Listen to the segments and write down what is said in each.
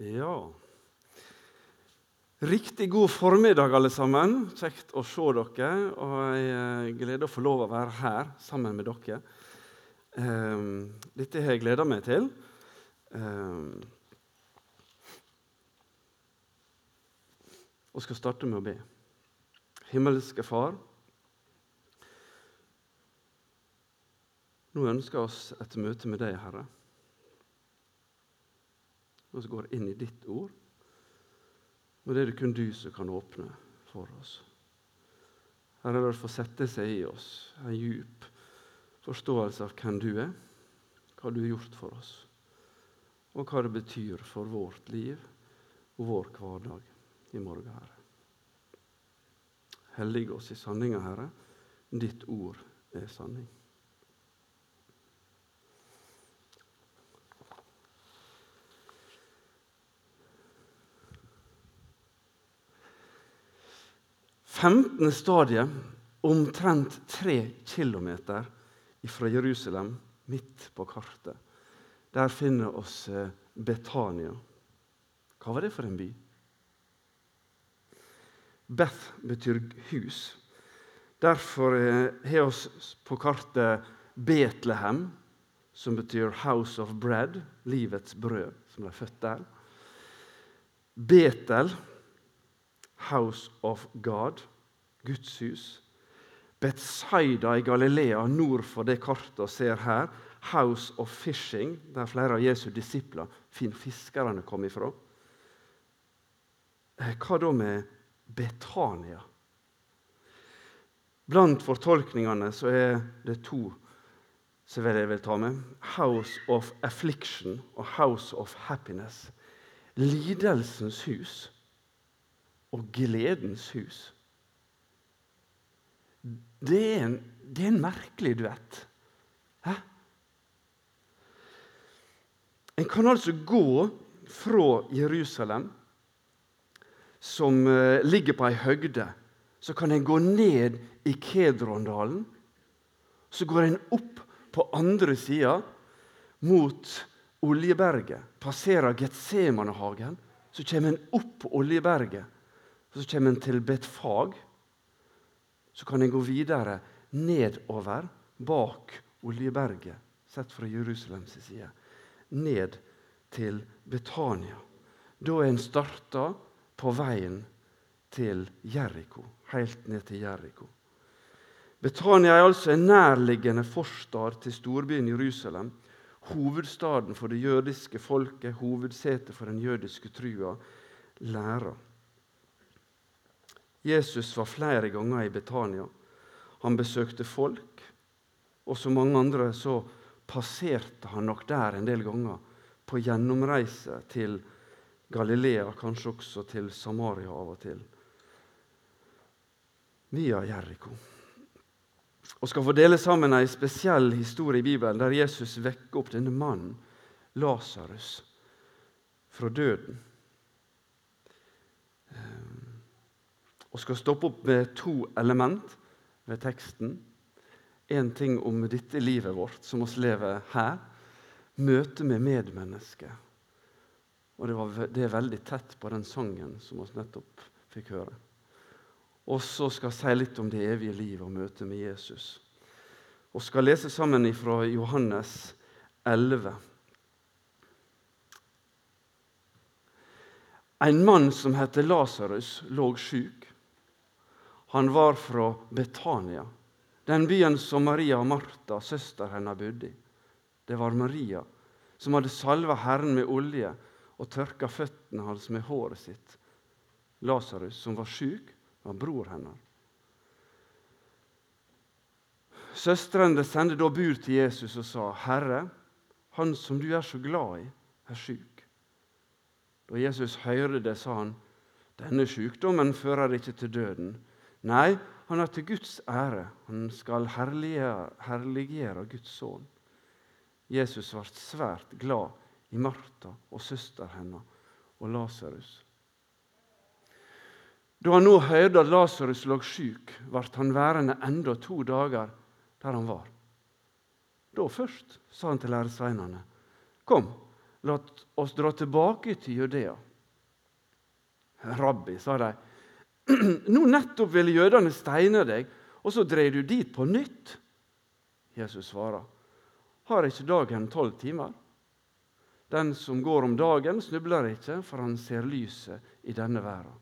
Ja Riktig god formiddag, alle sammen. Kjekt å se dere. Og jeg gleder å få lov å være her sammen med dere. Um, dette har jeg gleda meg til. Um, og skal starte med å be. Himmelske Far. Nå ønsker vi oss et møte med deg, Herre og så går inn i ditt ord. Og det er det kun du som kan åpne for oss. Herre, la det få sette seg i oss en djup forståelse av hvem du er, hva du har gjort for oss, og hva det betyr for vårt liv og vår hverdag i morgen, Herre. Hellige oss i sanninga, Herre. Ditt ord er sanning. 15. stadiet, omtrent tre kilometer fra Jerusalem, midt på kartet. Der finner oss eh, Betania. Hva var det for en by? Beth betyr hus. Derfor eh, har vi på kartet Betlehem, som betyr 'house of bread', livets brød, som ble født der. Betel, 'house of God', Guds hus. Betsaida i Galilea, nord for det kartet vi ser her. House of Fishing, der flere av Jesu disipler, fiskerne, kom ifra. Eh, hva da med Betania? Blant fortolkningene så er det to som jeg vil ta med. House of Affliction og House of Happiness. Lidelsens hus og gledens hus. Det er en, det er en merkelig duett. Hæ? En kan altså gå fra Jerusalem, som uh, ligger på ei høgde, så kan en gå ned i Kedrondalen. Så går en opp på andre sida mot Oljeberget. Passerer Getsemanehagen. Så kommer en opp Oljeberget. Så kommer en til Betfag så kan en gå videre nedover bak Oljeberget, sett fra Jerusalems side, ned til Betania. Da er en starta på veien til Jeriko, helt ned til Jeriko. Betania er altså en nærliggende forstad til storbyen Jerusalem. Hovedstaden for det jødiske folket, hovedsetet for den jødiske trua, læra. Jesus var flere ganger i Betania. Han besøkte folk, og som mange andre så passerte han nok der en del ganger på gjennomreise til Galilea, kanskje også til Samaria av og til. Via Jeriko. Og skal få dele sammen en spesiell historie i Bibelen der Jesus vekker opp denne mannen, Lasarus, fra døden. Og skal stoppe opp med to element ved teksten. Én ting om dette livet vårt som oss lever her. Møte med medmennesker. Og det, var, det, er veldig tett på den sangen som vi nettopp fikk høre. Og så skal jeg si litt om det evige livet og møtet med Jesus. Og skal lese sammen fra Johannes 11. En mann som heter Lasarus, lå sjuk. Han var fra Betania, den byen som Maria og Martha, søster hennes, bodde i. Det var Maria som hadde salva Herren med olje og tørka føttene hans med håret sitt. Lasarus, som var sjuk, var bror hennes. Søstrene sendte da bud til Jesus og sa, 'Herre, han som du er så glad i, er sjuk.' Da Jesus hørte det, sa han, 'Denne sykdommen fører ikke til døden.' Nei, han er til Guds ære. Han skal herliggjøre, Guds sønn. Jesus ble svært glad i Martha og søster hennes og Lasarus. Da han nå hørte at Lasarus lå syk, ble han værende enda to dager der han var. Da først sa han til læresveinene.: Kom, la oss dra tilbake til Judea. Rabbi, sa de, nå nettopp ville jødene steine deg, og så drev du dit på nytt. Jesus svarer, har ikke dagen tolv timer? Den som går om dagen, snubler ikke, for han ser lyset i denne verden.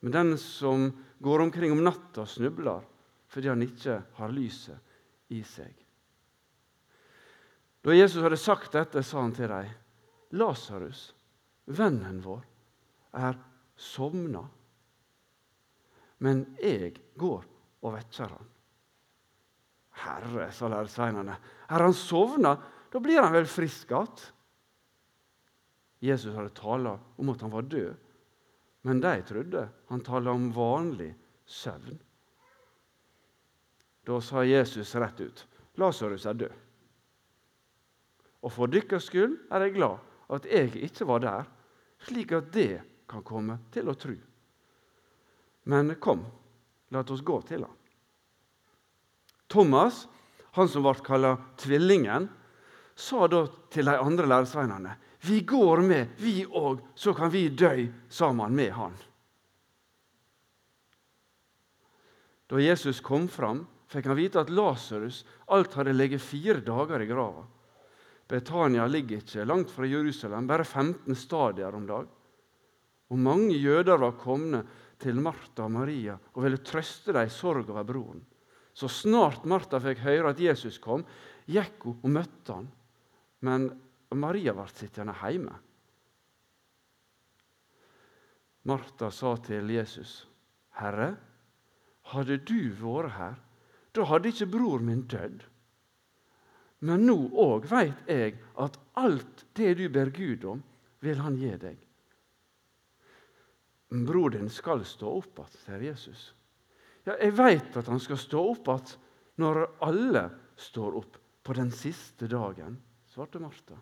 Men den som går omkring om natta, snubler fordi han ikke har lyset i seg. Da Jesus hadde sagt dette, sa han til dem, Lasarus, vennen vår, er sovna. Men jeg går og vekker han. Herre, sa læresveinene, er han sovna? Da blir han vel frisk igjen? Jesus hadde tala om at han var død, men de trodde han tala om vanlig søvn. Da sa Jesus rett ut, Lasarus er død. Og for deres skyld er jeg glad at jeg ikke var der, slik at det kan komme til å tro. Men kom, la oss gå til ham. Thomas, han som ble kalt Tvillingen, sa da til de andre læresveinene Vi går med, vi òg, så kan vi dø sammen med han. Da Jesus kom fram, fikk han vite at Lasarus alt hadde ligget fire dager i grava. Betania ligger ikke langt fra Jerusalem, bare 15 stadier om dag. Og mange jøder var kommet til Martha og Maria og ville trøste dem i sorg over broren. Så snart Martha fikk høre at Jesus kom, gikk hun og møtte han. Men Maria ble sittende hjemme. Martha sa til Jesus, 'Herre, hadde du vært her, da hadde ikke bror min dødd.' Men nå òg veit jeg at alt det du ber Gud om, vil Han gi deg. Bror din skal stå opp igjen, sier Jesus. Ja, jeg veit at han skal stå opp igjen når alle står opp på den siste dagen, svarte Martha.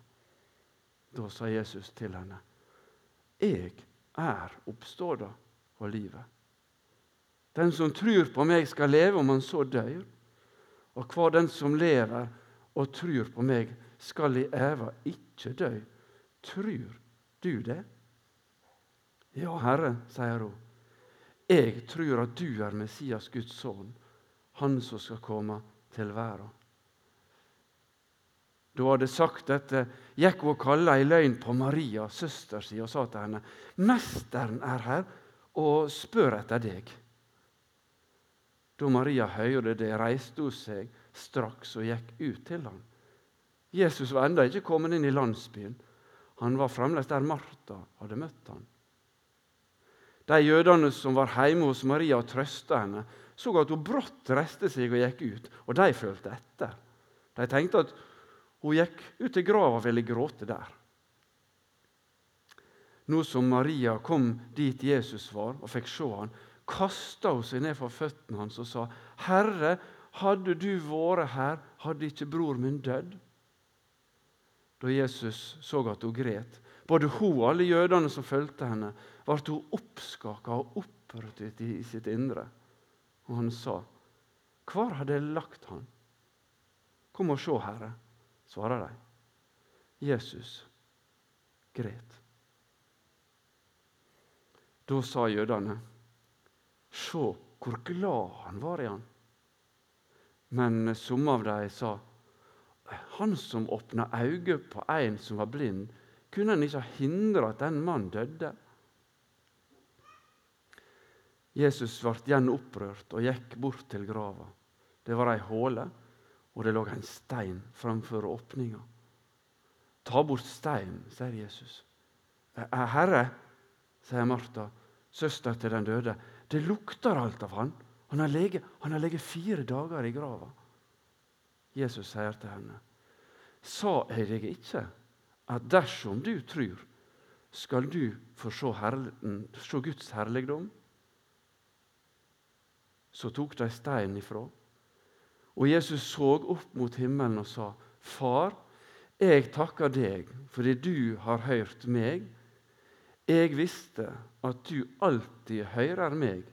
Da sa Jesus til henne, Jeg er oppståda og livet. Den som tror på meg, skal leve om han så dør. Og hver den som lever, og tror på meg, skal i æva ikke dø. Tror du det? Ja, Herre, sier hun. Jeg tror at du er Messias, Guds sønn, han som skal komme til verden. Da hun hadde sagt dette, gikk hun og kalte ei løgn på Maria, søster si, og sa til henne, 'Mesteren er her og spør etter deg.' Da Maria hørte det, reiste hun seg straks og gikk ut til ham. Jesus var ennå ikke kommet inn i landsbyen. Han var fremdeles der Martha hadde møtt ham. De jødene som var hjemme hos Maria og trøsta henne, så at hun brått reiste seg og gikk ut, og de følte etter. De tenkte at hun gikk ut til grava og ville gråte der. Nå som Maria kom dit Jesus var og fikk se han, kasta hun seg ned for føttene hans og sa, 'Herre, hadde du vært her, hadde ikke bror min dødd.' Da Jesus så at hun gret, både hun og alle jødene som fulgte henne, ble hun oppskaka og opprørt i sitt indre. Og han sa, 'Hvor har dere lagt han?' 'Kom og se, Herre', svarer de. Jesus gret. Da sa jødene, 'Se hvor glad han var i han.' Men somme av dem sa han som åpna øynene på en som var blind, kunne han ikke hindre at den mannen døde? Jesus ble igjen opprørt og gikk bort til grava. Det var ei håle, og det lå en stein framfor åpninga. Ta bort steinen, sier Jesus. Herre, sier Martha, søster til den døde, det lukter alt av han. Han har ligget fire dager i grava. Jesus sier til henne, sa jeg deg ikke at dersom du tror, skal du få se, Guds herligdom? Så tok de steinen ifra. Og Jesus så opp mot himmelen og sa, Far, jeg takker deg fordi du har hørt meg. Jeg visste at du alltid hører meg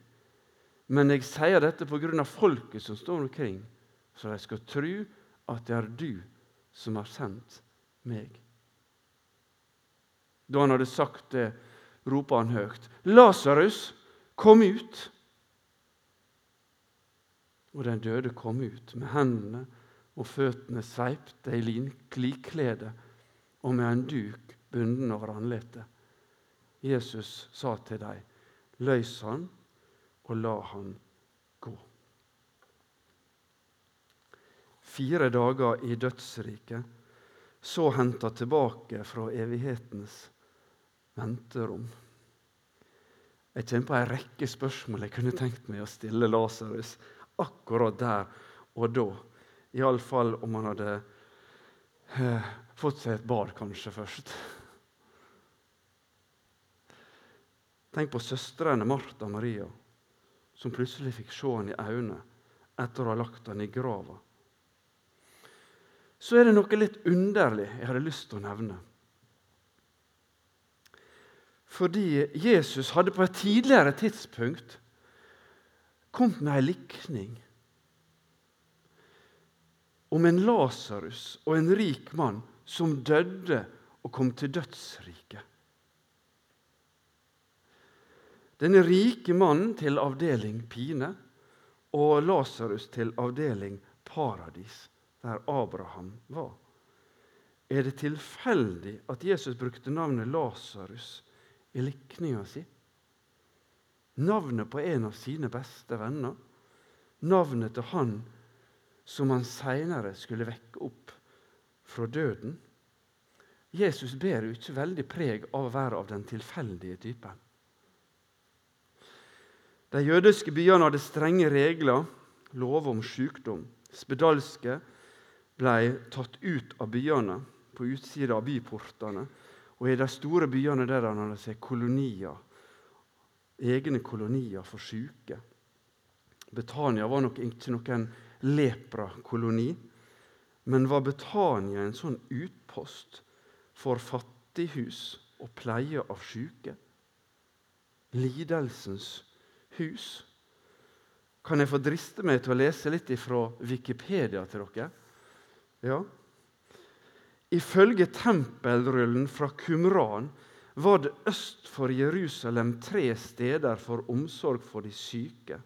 men jeg sier dette på grunn av folket som står omkring, så de skal tro at det er du som har sendt meg. Da han hadde sagt det, ropa han høyt. Lasarus, kom ut! Og den døde kom ut med hendene og føttene sveipte i likklede og med en duk bunden over anletet. Jesus sa til dem, løs han og la han gå. Fire dager i dødsriket, så henta tilbake fra evighetens venterom. Jeg kommer på en rekke spørsmål jeg kunne tenkt meg å stille Lasarus akkurat der og da. Iallfall om han hadde eh, fått seg et bad kanskje først. Tenk på søstrene Martha og Maria, som plutselig fikk se han i øynene etter å ha lagt han i grava. Så er det noe litt underlig jeg hadde lyst til å nevne. Fordi Jesus hadde på et tidligere tidspunkt kommet med ei likning om en Lasarus og en rik mann som døde og kom til dødsriket. Denne rike mannen til avdeling pine og Lasarus til avdeling paradis, der Abraham var. Er det tilfeldig at Jesus brukte navnet Lasarus i likninga si? Navnet på en av sine beste venner. Navnet til han som han seinere skulle vekke opp fra døden. Jesus bærer jo ikke veldig preg av å være av den tilfeldige typen. De jødiske byene hadde strenge regler, lover om sykdom. Spedalske ble tatt ut av byene, på utsida av byportene. Og i de store byene der han hadde sett kolonier, egne kolonier for syke. Betania var nok ikke noen leprakoloni, men var Betania en sånn utpost for fattighus og pleie av syke? Lidelsens hus? Kan jeg få driste meg til å lese litt fra Wikipedia til dere? Ja. Ifølge tempelrullen fra Kumran var det øst for Jerusalem tre steder for omsorg for de syke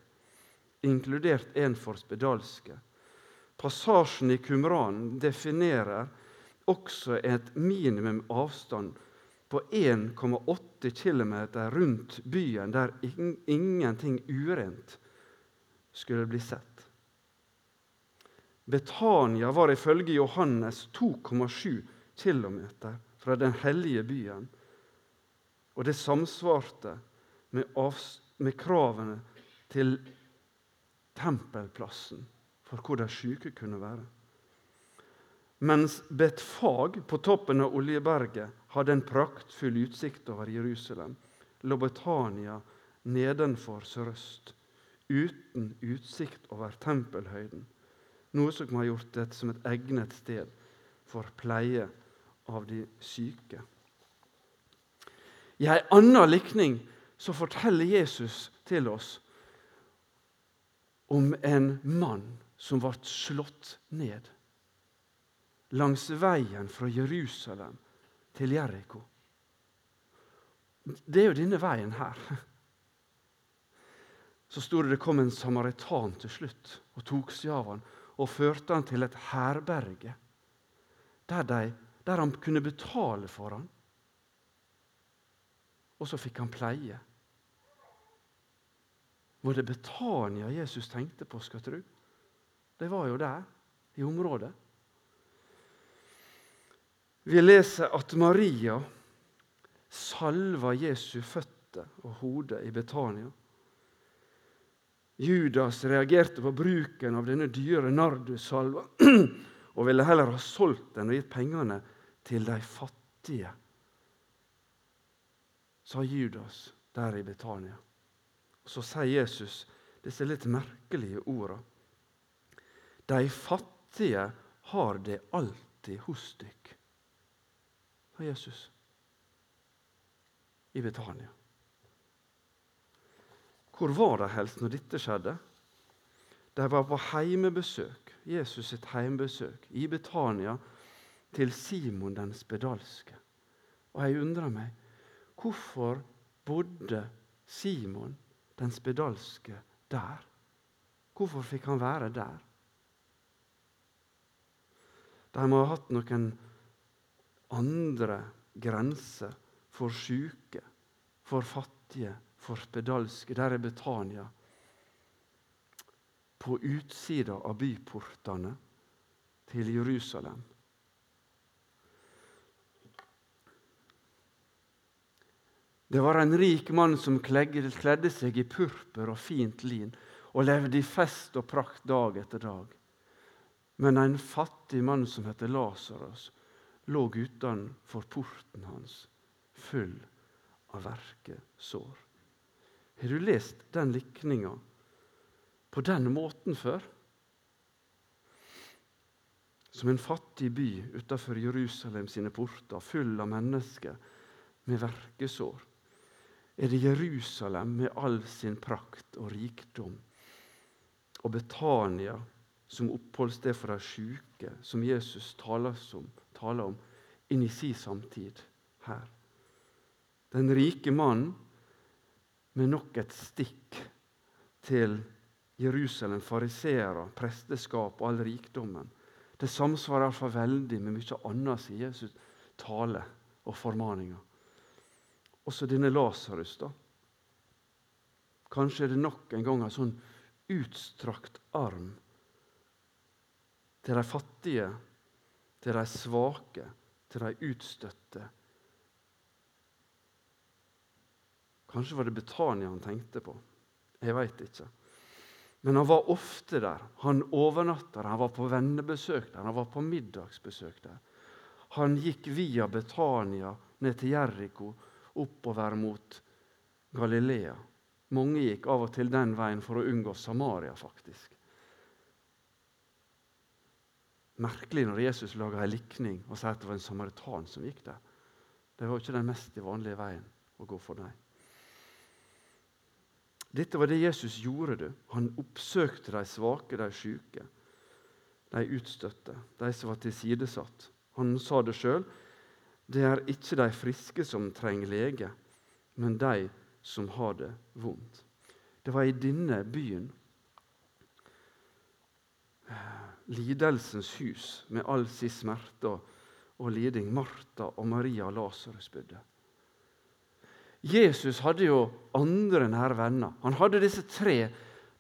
inkludert en for spedalske. Passasjen i Kumran definerer også et minimum avstand på 1,8 km rundt byen der ingenting urent skulle bli sett. Betania var ifølge Johannes 2,7 km fra den hellige byen. Og det samsvarte med, med kravene til tempelplassen for hvor de syke kunne være. Mens Betfag på toppen av Oljeberget hadde en praktfull utsikt over Jerusalem, lå Betania nedenfor sørøst, uten utsikt over tempelhøyden, noe som har gjort det som et egnet sted for pleie av de syke. I en annen likning så forteller Jesus til oss om en mann som ble slått ned langs veien fra Jerusalem til Jeriko. Det er jo denne veien her. Så sto det det kom en samaritan til slutt og tok seg av han og førte han til et herberge der, de, der han kunne betale for han. Og så fikk han pleie. Var det Betania Jesus tenkte på, skal tru? Det var jo der, i området. Vi leser at Maria salva Jesu føtter og hode i Betania. Judas reagerte på bruken av denne dyre nardussalva og ville heller ha solgt den og gitt pengene til de fattige, sa Judas der i Betania. Og Så sier Jesus disse litt merkelige orda. De fattige har det alltid hos dykk, sa Jesus i Betania. Hvor var de helst når dette skjedde? De var på heimebesøk, Jesus sitt heimebesøk i Betania til Simon den spedalske. Og jeg undrer meg hvorfor bodde Simon den spedalske der? Hvorfor fikk han være der? De må ha hatt noen andre grenser for syke, for fattige, for spedalske. Der er Betania. På utsida av byportene til Jerusalem. Det var en rik mann som kledde seg i purpur og fint lin og levde i fest og prakt dag etter dag. Men en fattig mann som heter Lasarus, lå utenfor porten hans, full av verkesår. Har du lest den likninga på den måten før? Som en fattig by utenfor Jerusalem sine porter, full av mennesker med verkesår er det Jerusalem med all sin prakt og rikdom, og Betania som oppholdssted for de syke, som Jesus taler om, taler om inn i sin samtid her. Den rike mannen med nok et stikk til Jerusalem, fariseere, presteskap og all rikdommen. Det samsvarer iallfall veldig med mye annet, sier Jesus tale og formaninger. Også denne Lasarus, da. Kanskje er det nok en gang en sånn utstrakt arm til de fattige, til de svake, til de utstøtte. Kanskje var det Betania han tenkte på. Jeg veit ikke. Men han var ofte der. Han overnatta der, han var på vennebesøk der, han var på middagsbesøk der. Han gikk via Betania ned til Jeriko oppover mot Galilea. Mange gikk av og til den veien for å unngå Samaria, faktisk. Merkelig når Jesus laga en likning og sier at det var en samaritan som gikk der. Det var ikke den mest vanlige veien å gå for dem. Dette var det Jesus gjorde. Det. Han oppsøkte de svake, de syke, de utstøtte, de som var tilsidesatt. Han sa det sjøl. Det er ikke de friske som trenger lege, men de som har det vondt. Det var i denne byen, lidelsens hus, med all sin smerte og liding, Martha og Maria Lasarus bodde. Jesus hadde jo andre nære venner. Han hadde disse tre,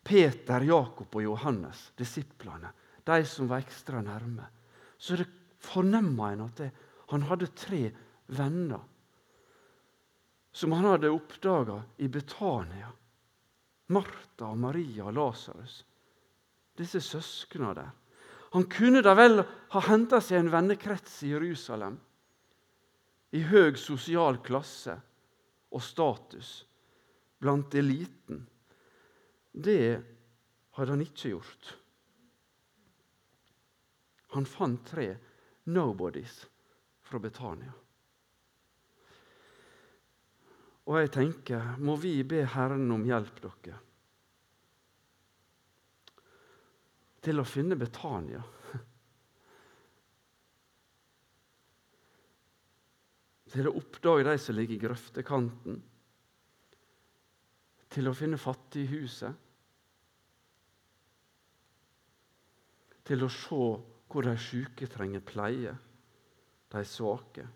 Peter, Jakob og Johannes, disiplene. De som var ekstra nærme. Så det fornemmer en at det, han hadde tre venner som han hadde oppdaga i Betania. Martha, Maria og Lasarus. Disse søskna der. Han kunne da vel ha henta seg en vennekrets i Jerusalem. I høg sosial klasse og status blant eliten. Det hadde han ikke gjort. Han fant tre nobodies fra Betania. Og jeg tenker, må vi be Herren om hjelp, dere, til å finne Betania? Til å oppdage de som ligger i grøftekanten? Til å finne fattighuset? Til å se hvor de syke trenger pleie? de svake.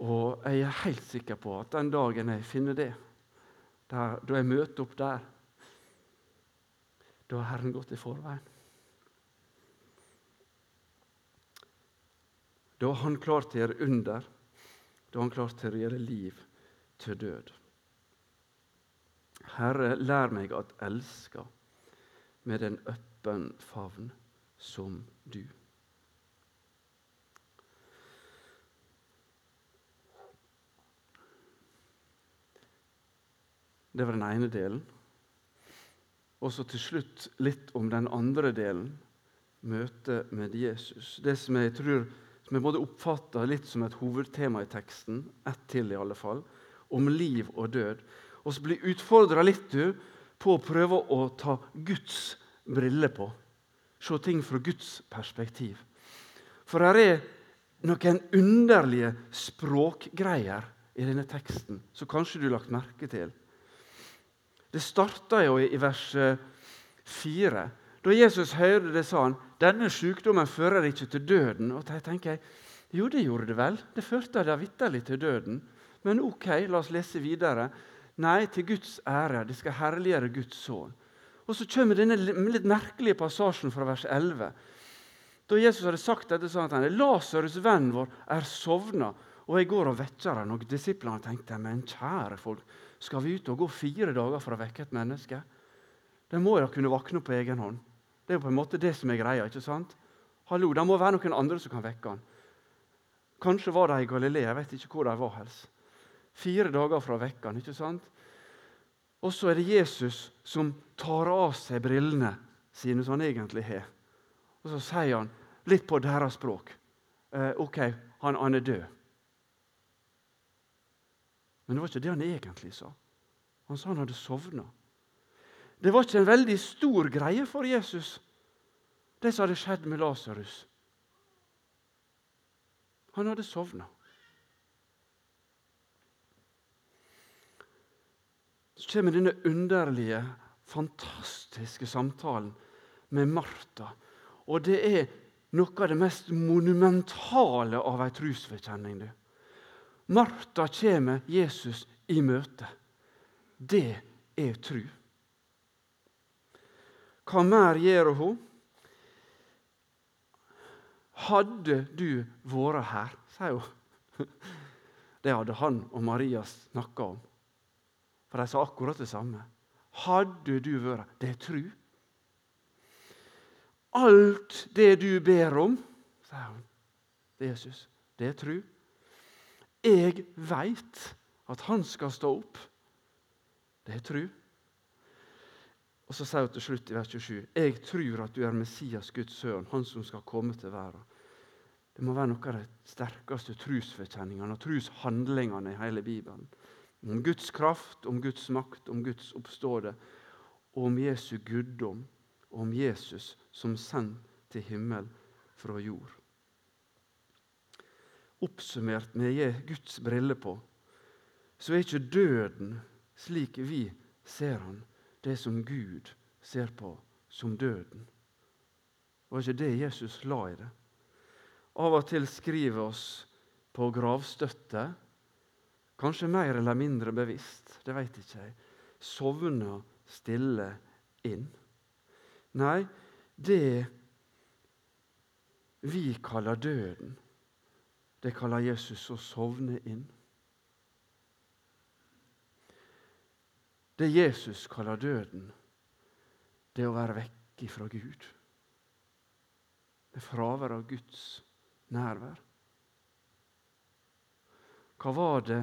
Og jeg er helt sikker på at den dagen jeg finner det, der, da jeg møter opp der, da har Herren gått i forveien. Da har Han klart å gjøre under. Da Han klart å gjøre liv til død. Herre, lær meg at elske med en øppen favn som du. Det var den ene delen. Og så til slutt litt om den andre delen, møtet med Jesus. Det som jeg tror jeg både oppfatter litt som et hovedtema i teksten, ett til i alle fall, om liv og død. Og så blir utfordra litt du, på å prøve å ta Guds briller på. Se ting fra Guds perspektiv. For her er noen underlige språkgreier i denne teksten som kanskje du har lagt merke til. Det starta jo i vers 4. Da Jesus hørte det, sa han denne sykdommen fører ikke til døden. Og da tenker jeg, Jo, det gjorde det vel. Det førte da vitterlig til døden. Men ok, la oss lese videre. Nei, til Guds ære. De skal herliggjøre Guds sønn. Og så kommer denne litt merkelige passasjen fra vers 11. Da Jesus hadde sagt dette, sa han Lasarus' venn vår er sovna, og jeg går og vekker han. Og disiplene tenkte men kjære folk, skal vi ut og gå fire dager for å vekke et menneske? De må jo kunne våkne på egen hånd. Det er jo på en måte det som er greia. ikke sant? Hallo, Det må være noen andre som kan vekke han. Kanskje var de i Galilea. Jeg vet ikke hvor de var helst. Fire dager fra han, ikke sant? Og så er det Jesus som tar av seg brillene sine, som han egentlig har. Og så sier han, litt på deres språk eh, OK, han, han er død. Men det var ikke det han egentlig sa. Han sa han hadde sovna. Det var ikke en veldig stor greie for Jesus, det som hadde skjedd med Lasarus. Han hadde sovna. Så kommer denne underlige, fantastiske samtalen med Martha. Og det er noe av det mest monumentale av ei trosbekjenning. Martha kommer Jesus i møte. Det er tru. Hva mer gjør hun? Hadde du vært her, sier hun. Det hadde han og Maria snakka om. For de sa akkurat det samme. Hadde du vært her. Det er tru. Alt det du ber om, sier hun er Jesus, det er tru. Jeg veit at han skal stå opp. Det er tru. Og Så sier hun til slutt i vers 27.: Jeg tror at du er Messias, Guds sønn, han som skal komme til verden. Det må være noe av de sterkeste trosforkjenningene og troshandlingene i hele Bibelen. Om Guds kraft, om Guds makt, om Guds oppståde, og om Jesu guddom, og om Jesus som sendt til himmel fra jord. Oppsummert med Guds briller på, så er ikke døden slik vi ser han, det som Gud ser på som døden. Var ikke det Jesus la i det? Av og til skriver oss på gravstøtte, kanskje mer eller mindre bevisst, det vet ikke jeg, sovna stille inn. Nei, det vi kaller døden, det kaller Jesus å sovne inn. Det Jesus kaller døden, det å være vekk fra Gud. Det fravær av Guds nærvær. Hva var det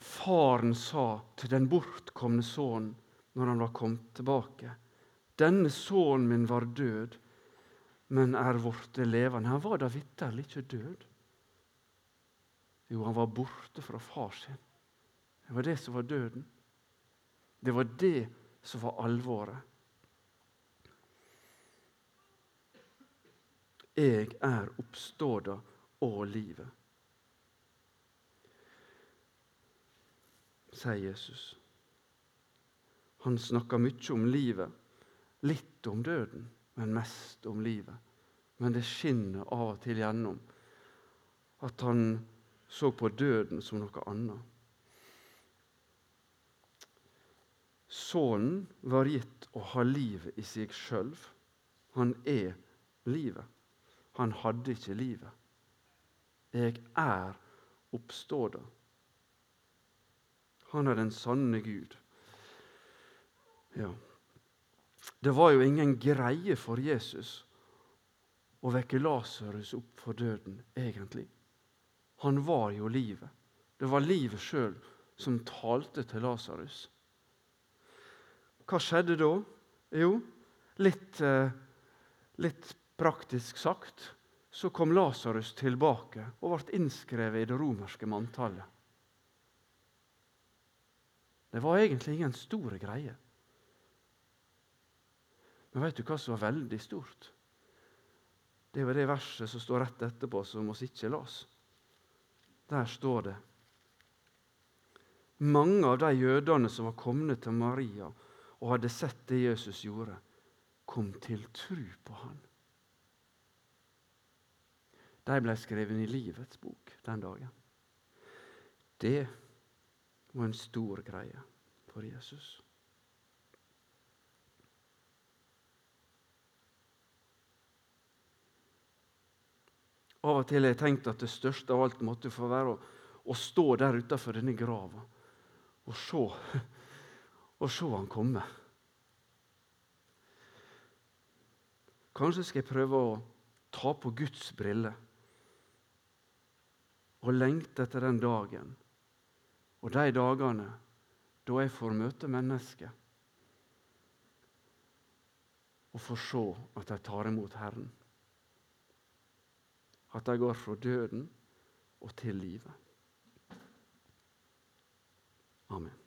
faren sa til den bortkomne sønnen når han var kommet tilbake? Denne sønnen min var død, men er blitt levende. Han var da vitterlig ikke død. Jo, han var borte fra far sin. Det var det som var døden. Det var det som var alvoret. Jeg er oppståda og livet, sier Jesus. Han snakker mye om livet, litt om døden, men mest om livet. Men det skinner av og til gjennom at han så på døden som noe annet. Sønnen var gitt å ha livet i seg sjøl. Han er livet. Han hadde ikke livet. Jeg er oppståda. Han er den sanne Gud. Ja. Det var jo ingen greie for Jesus å vekke Lasarus opp for døden, egentlig. Han var jo livet. Det var livet sjøl som talte til Lasarus. Hva skjedde da? Jo, litt, eh, litt praktisk sagt så kom Lasarus tilbake og ble innskrevet i det romerske manntallet. Det var egentlig ingen store greie. Men vet du hva som var veldig stort? Det er jo det verset som står rett etterpå, som vi ikke las. Der står det Mange av de jødene som var kommet til Maria og hadde sett det Jesus gjorde, kom til tru på han. De ble skrevet i livets bok den dagen. Det var en stor greie for Jesus. Av og til har jeg tenkt at det største av alt måtte få være å, å stå der utafor denne grava og se, og se han komme. Kanskje skal jeg prøve å ta på Guds briller og lengte etter den dagen og de dagene da jeg får møte mennesker og får se at de tar imot Herren. At de går fra døden og til livet. Amen.